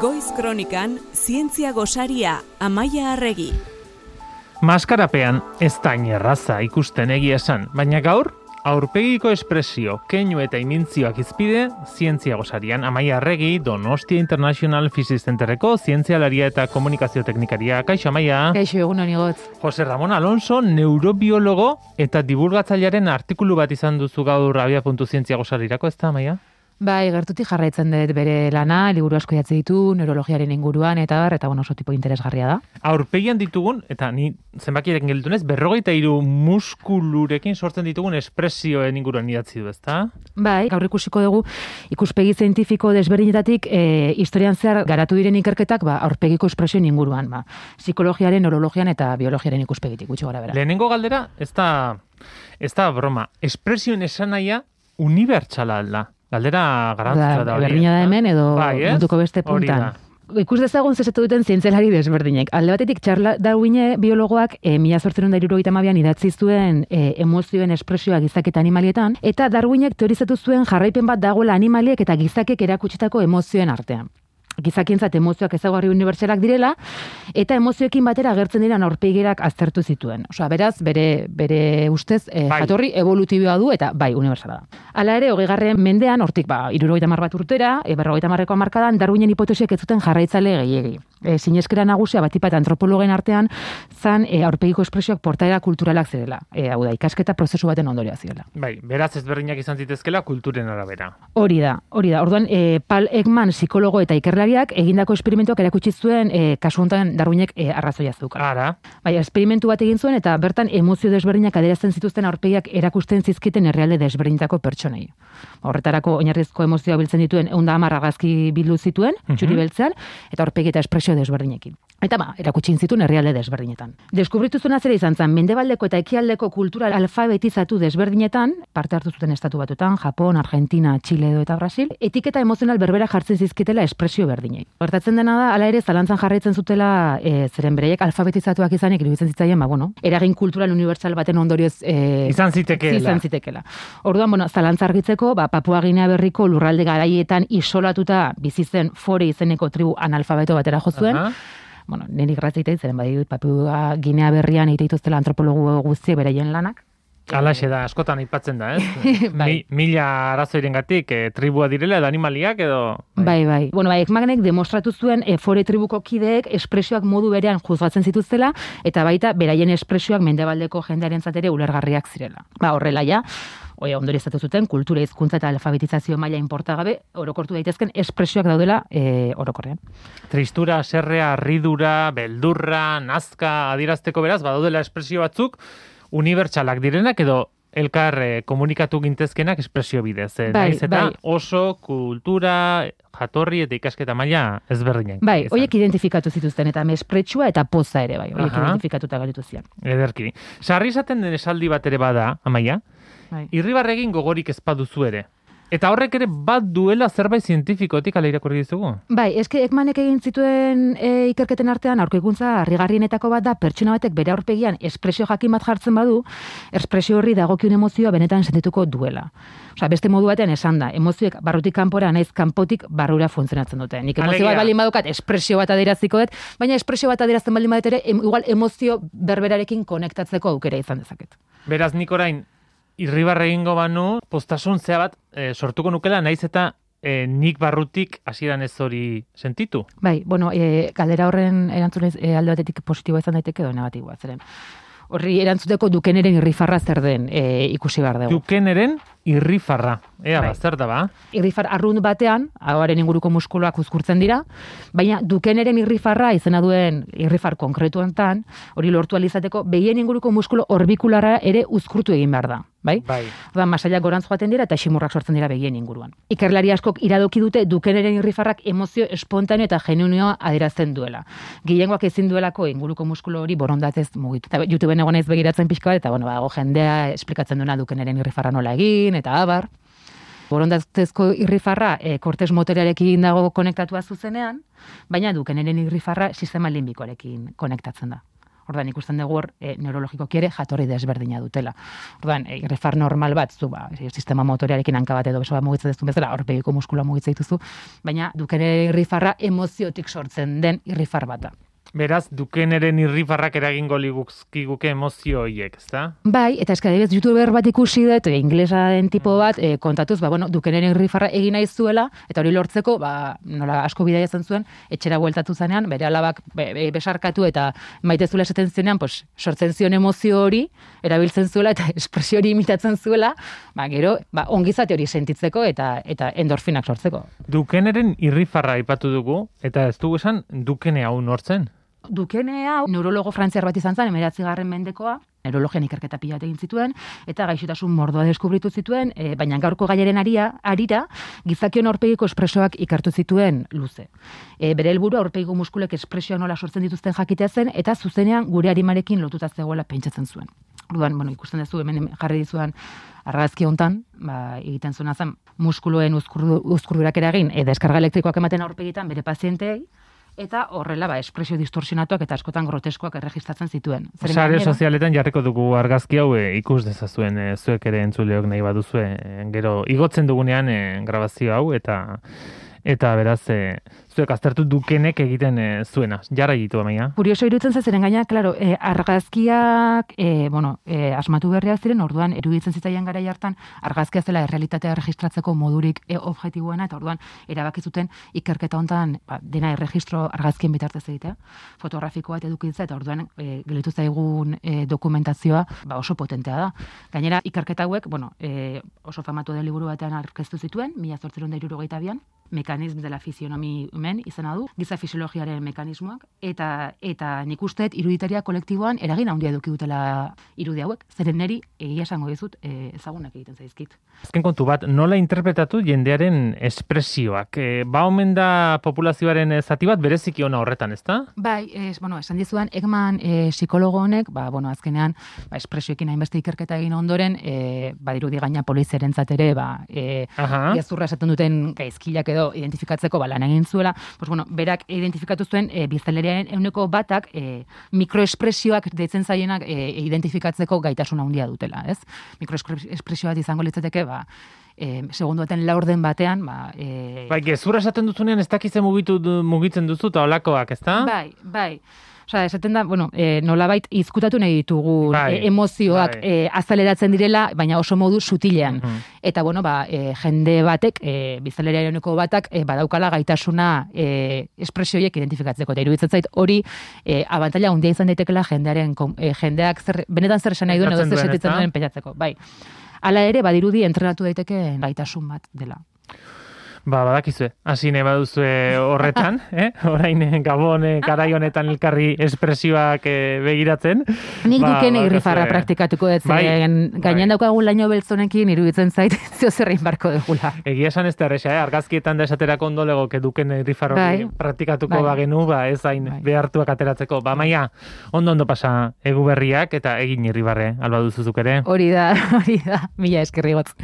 Goiz Kronikan, Zientzia Gosaria, Amaia Arregi. Maskarapean ez da erraza ikusten egia esan, baina gaur, aurpegiko espresio, keinu eta imintzioak izpide, zientzia gozarian, Amaia Arregi, Donostia International Physics Centerreko, zientzialaria eta komunikazio teknikaria. Kaixo, Amaia? Kaixo, egun honi gotz. Jose Ramon Alonso, neurobiologo eta divulgatzailearen artikulu bat izan duzu gaur abia.zientzia gozarirako, ez da, Amaia? Bai, gertutik jarraitzen dut bere lana, liburu asko jatze ditu, neurologiaren inguruan, eta bar, eta bueno, oso tipo interesgarria da. Aurpegian ditugun, eta ni zenbakirekin gelditunez, berrogeita hiru muskulurekin sortzen ditugun espresioen inguruan idatzi du, ezta? Bai, gaur ikusiko dugu, ikuspegi zientifiko desberdinetatik, e, historian zehar garatu diren ikerketak, ba, aurpegiko espresioen inguruan, ba, psikologiaren, neurologian eta biologiaren ikuspegitik, gutxi gora bera. Lehenengo galdera, ez da, ez da broma, espresioen esanaia unibertsala da. Galdera garantzua da hori. Berdina da hemen edo bai, munduko beste puntan. Ikus dezagun zesetu duten zientzelari desberdinek. Alde batetik, Charles Darwine biologoak e, mila sortzen da irurogeita mabian idatzi zuen e, emozioen espresioa gizak eta animalietan, eta Darwinek teorizatu zuen jarraipen bat dagoela animaliek eta gizakek erakutsitako emozioen artean gizakientzat emozioak ezagarri unibertsalak direla eta emozioekin batera agertzen dira aurpegirak aztertu zituen. Osea, beraz, bere bere ustez eh, Bai. jatorri evolutiboa du eta bai unibertsala da. Hala ere, 20. mendean hortik ba 70 bat urtera, e, 50eko hamarkadan Darwinen hipotesiak ez zuten jarraitzaile gehiegi. E, sineskera nagusia batipat antropologen artean zan e, aurpegiko espresioak portaera kulturalak zirela. E, hau da, ikasketa prozesu baten ondorioa zirela. Bai, beraz ezberdinak izan zitezkela kulturen arabera. Hori da, hori da. Orduan, e, Paul Ekman psikologo eta ikerlariak egindako esperimentuak erakutsi zuen e, kasu honetan Darwinek e, arrazoia zeukan. Ara, Bai, esperimentu bat egin zuen eta bertan emozio desberdinak adierazten zituzten aurpegiak erakusten zizkiten herrialde desberdinetako pertsonei. Horretarako oinarrizko emozioa biltzen dituen 110 argazki bildu zituen, Mhm. txuri beltzean, eta aurpegi eta espresio De Osbardiñekin. Eta ba, erakutsi zituen herrialde desberdinetan. Deskubritu zuena zera izan zen, mendebaldeko eta ekialdeko kultura alfabetizatu desberdinetan, parte hartu zuten estatu batuetan, Japon, Argentina, Chile edo eta Brasil, etiketa emozional berbera jartzen zizkitela espresio berdinei. Gertatzen dena da, hala ere, zalantzan jarraitzen zutela, e, zeren bereiek alfabetizatuak izanik, iruditzen zitzaien, ba, bueno, eragin kultural unibertsal baten ondorioz e, izan zitekeela. izan zitekela. Orduan, bueno, zalantza argitzeko, ba, Papua Ginea berriko lurralde garaietan isolatuta bizi zen fore izeneko tribu analfabeto batera jo zuen. Aha. Bueno, niri grazita zen, baditut Papua Ginea berrian egite dituztela antropologo guzti beraien lanak. Alaxe da, askotan aipatzen da, ez? Bai. Mi, mila arazoiren gatik, e, tribua direla edo animaliak edo... Bai, bai. Bueno, bai, Ekmanek demostratu zuen e, fore tribuko kideek espresioak modu berean juzgatzen zituztela eta baita beraien espresioak mendebaldeko jendearen ere ulergarriak zirela. Ba, horrela ja, Oia, ondorioztatu zuten, kultura hizkuntza eta alfabetizazio maila inportagabe, orokortu daitezken espresioak daudela e, orokorrean. Tristura, serrea, ridura, beldurra, nazka, adierazteko beraz, badaudela espresio batzuk, unibertsalak direnak edo elkar eh, komunikatu gintezkenak espresio bidez. Eh? Bai, Naiz eta bai. oso kultura, jatorri eta ikasketa maila ezberdinak. Bai, hoiek identifikatu zituzten eta mespretsua eta poza ere bai, hoiek identifikatuta garitu zian. Ederki. Sarri izaten den esaldi bat ere bada, amaia, Bai. irribarregin gogorik ez baduzu ere. Eta horrek ere bat duela zerbait zientifikotik ala irakurri dizugu. Bai, eske Ekmanek egin zituen e, ikerketen artean aurkikuntza harrigarrienetako bat da pertsona batek bere aurpegian espresio jakin bat jartzen badu, espresio horri dagokion emozioa benetan sentituko duela. Osea, beste modu batean esan da, emozioek barrutik kanpora naiz kanpotik barrura funtzionatzen dute. Nik emozio Alegia. bat baldin badukat espresio bat adieraziko dut, baina espresio bat adierazten baldin badut ere, em, igual emozio berberarekin konektatzeko aukera izan dezaket. Beraz, nik orain, irribarre egingo banu, postasun zea bat eh, sortuko nukela, naiz eta eh, nik barrutik hasieran ez hori sentitu. Bai, bueno, e, galdera horren erantzunez e, alde batetik positiboa izan daiteke edo negatiboa, zeren. Horri erantzuteko dukeneren irrifarra zer den e, ikusi behar dugu. Dukeneren irrifarra. Ea, Bai. ba, zer da ba? Irrifar arrunt batean, ahoaren inguruko muskuluak uzkurtzen dira, baina dukeneren irrifarra izena duen irrifar konkretuantan, hori lortu alizateko, behien inguruko muskulu orbikularra ere uzkurtu egin behar da. Bai? Bai. Oda, masailak gorantz joaten dira eta ximurrak sortzen dira begien inguruan. Ikerlari askok iradoki dute dukeneren irrifarrak emozio espontaneo eta genuinioa adierazten duela. Gehiengoak ezin duelako inguruko muskulu hori borondatez mugitu. Eta YouTubeen egon ez begiratzen pixka bat, eta bueno, ba, jendea esplikatzen duena dukeneren irrifarra nola egin, eta abar. Borondatezko irrifarra e, kortez motorearekin dago konektatua zuzenean, baina dukeneren irrifarra sistema limbikoarekin konektatzen da. Ordan ikusten dugu hor e, neurologiko kiere jatorri desberdina dutela. Ordan e, irrifar normal bat zu ba, sistema motoriarekin hanka bat edo beso bat mugitzen duzu bezala, aurpegiko muskula mugitzen dituzu, baina dukene irrifarra emoziotik sortzen den irrifar bata. Beraz, dukeneren irrifarrak eragingo liguzkiguke emozio horiek, ezta? Bai, eta eska debez youtuber bat ikusi dut, e, inglesa den tipo bat, e, kontatuz, ba, bueno, dukeneren irrifarra egin nahi zuela, eta hori lortzeko, ba, nola asko bidea izan zuen, etxera bueltatu zanean, bere alabak be, besarkatu eta maite zuela esaten zenean, pues, sortzen zion emozio hori, erabiltzen zuela eta espresio hori imitatzen zuela, ba, gero, ba, ongizate hori sentitzeko eta eta endorfinak sortzeko. Dukeneren irrifarra aipatu dugu, eta ez dugu esan dukene hau nortzen? Dukene hau neurologo frantziar bat izan zen, emeratzi garren mendekoa, neurologian ikerketa pila egin zituen, eta gaixotasun mordoa deskubritu zituen, e, baina gaurko gaiaren aria, arira, gizakion aurpegiko espresoak ikartu zituen luze. E, bere helburu aurpegiko muskulek espresioa nola sortzen dituzten jakitea zen, eta zuzenean gure arimarekin lotuta zegoela pentsatzen zuen. Orduan, bueno, ikusten duzu hemen jarri dizuan argazki hontan, ba, egiten zuena zen muskuloen uzkurdurak eragin, e, deskarga elektrikoak ematen aurpegitan bere pazienteei, eta horrela ba espresio distorsionatuak eta askotan groteskoak erregistratzen zituen. Sare sozialetan jarriko dugu argazki hau e, ikus dezazuen e, zuek ere entzuleok nahi baduzue e, gero igotzen dugunean e, grabazio hau eta eta beraz e, zuek aztertu dukenek egiten e, zuena. Jarra egitu amaia. Kurioso irutzen zeren gaina, claro, e, argazkiak, e, bueno, e, asmatu berriak ziren, orduan eruditzen zitzaian gara hartan argazkia zela errealitatea registratzeko modurik e, objektiboena, eta orduan erabaki zuten ikerketa hontan ba, dena erregistro argazkien bitartez egitea, fotografikoa eta edukitza, eta orduan e, gelitu zaigun e, dokumentazioa ba, oso potentea da. Gainera, ikerketa hauek, bueno, e, oso famatu den liburu batean aurkeztu zituen, mila zortzeron da irurogeita bian, mekanism dela fizionomi men izena du, giza fisiologiaren mekanismoak, eta eta nik usteet iruditaria kolektiboan eragin handia eduki dutela irudi hauek, zeren neri egia esango dizut e, ezagunak egiten zaizkit. Azken kontu bat, nola interpretatu jendearen espresioak? E, ba omen da populazioaren zati bat bereziki ona horretan, ezta? Bai, es, bueno, esan dizuan, Ekman e, psikologo honek, ba, bueno, azkenean, ba, espresioekin hainbeste ikerketa egin ondoren, e, badirudi gaina poliziaren zatere, ba, e, esaten duten gaizkilak edo identifikatzeko ba, lan egin zuela, pues, bueno, berak identifikatu zuen e, biztanleriaren euneko batak e, mikroespresioak deitzen zaienak e, identifikatzeko gaitasuna handia dutela, ez? Mikroespresioak izango litzateke, ba, e, segundu baten laurden batean, ba... E... Bai, gezura esaten duzunean ez dakize mugitu, mugitzen duzu eta olakoak, ezta? Bai, bai. Osa, esaten da, bueno, e, nolabait izkutatu nahi ditugu bai, e, emozioak bai. e, azaleratzen direla, baina oso modu sutilean. Mhm. Eta, bueno, ba, e, jende batek, e, bizaleriareneko batak, e, badaukala gaitasuna e, espresioiek identifikatzeko. Eta iruditzen zait, hori e, abantalla handia izan daitekela jendearen, e, jendeak zer, benetan zer esan nahi duen, edo zer setitzen duen peñatzeko. Bai. Hala ere, badirudi entrenatu daiteke gaitasun bat dela. Ba, badakizue, hasi ne baduzue horretan, eh? orain gabon garai honetan elkarri espresioak eh, begiratzen. Nik ba, duken irrifarra praktikatuko dut, bai, gainen bai. daukagun laino beltzonekin iruditzen zait, zio zerrein barko degula. Egia esan ez terresa, eh? argazkietan da esaterako ondo lego, que duken irrifarra bai, praktikatuko bai. bagenu, ba, ez hain bai. behartuak ateratzeko. Ba, maia, ondo ondo pasa egu berriak eta egin irribarre, alba duzuzuk ere. Hori da, hori da, mila eskerri gotz.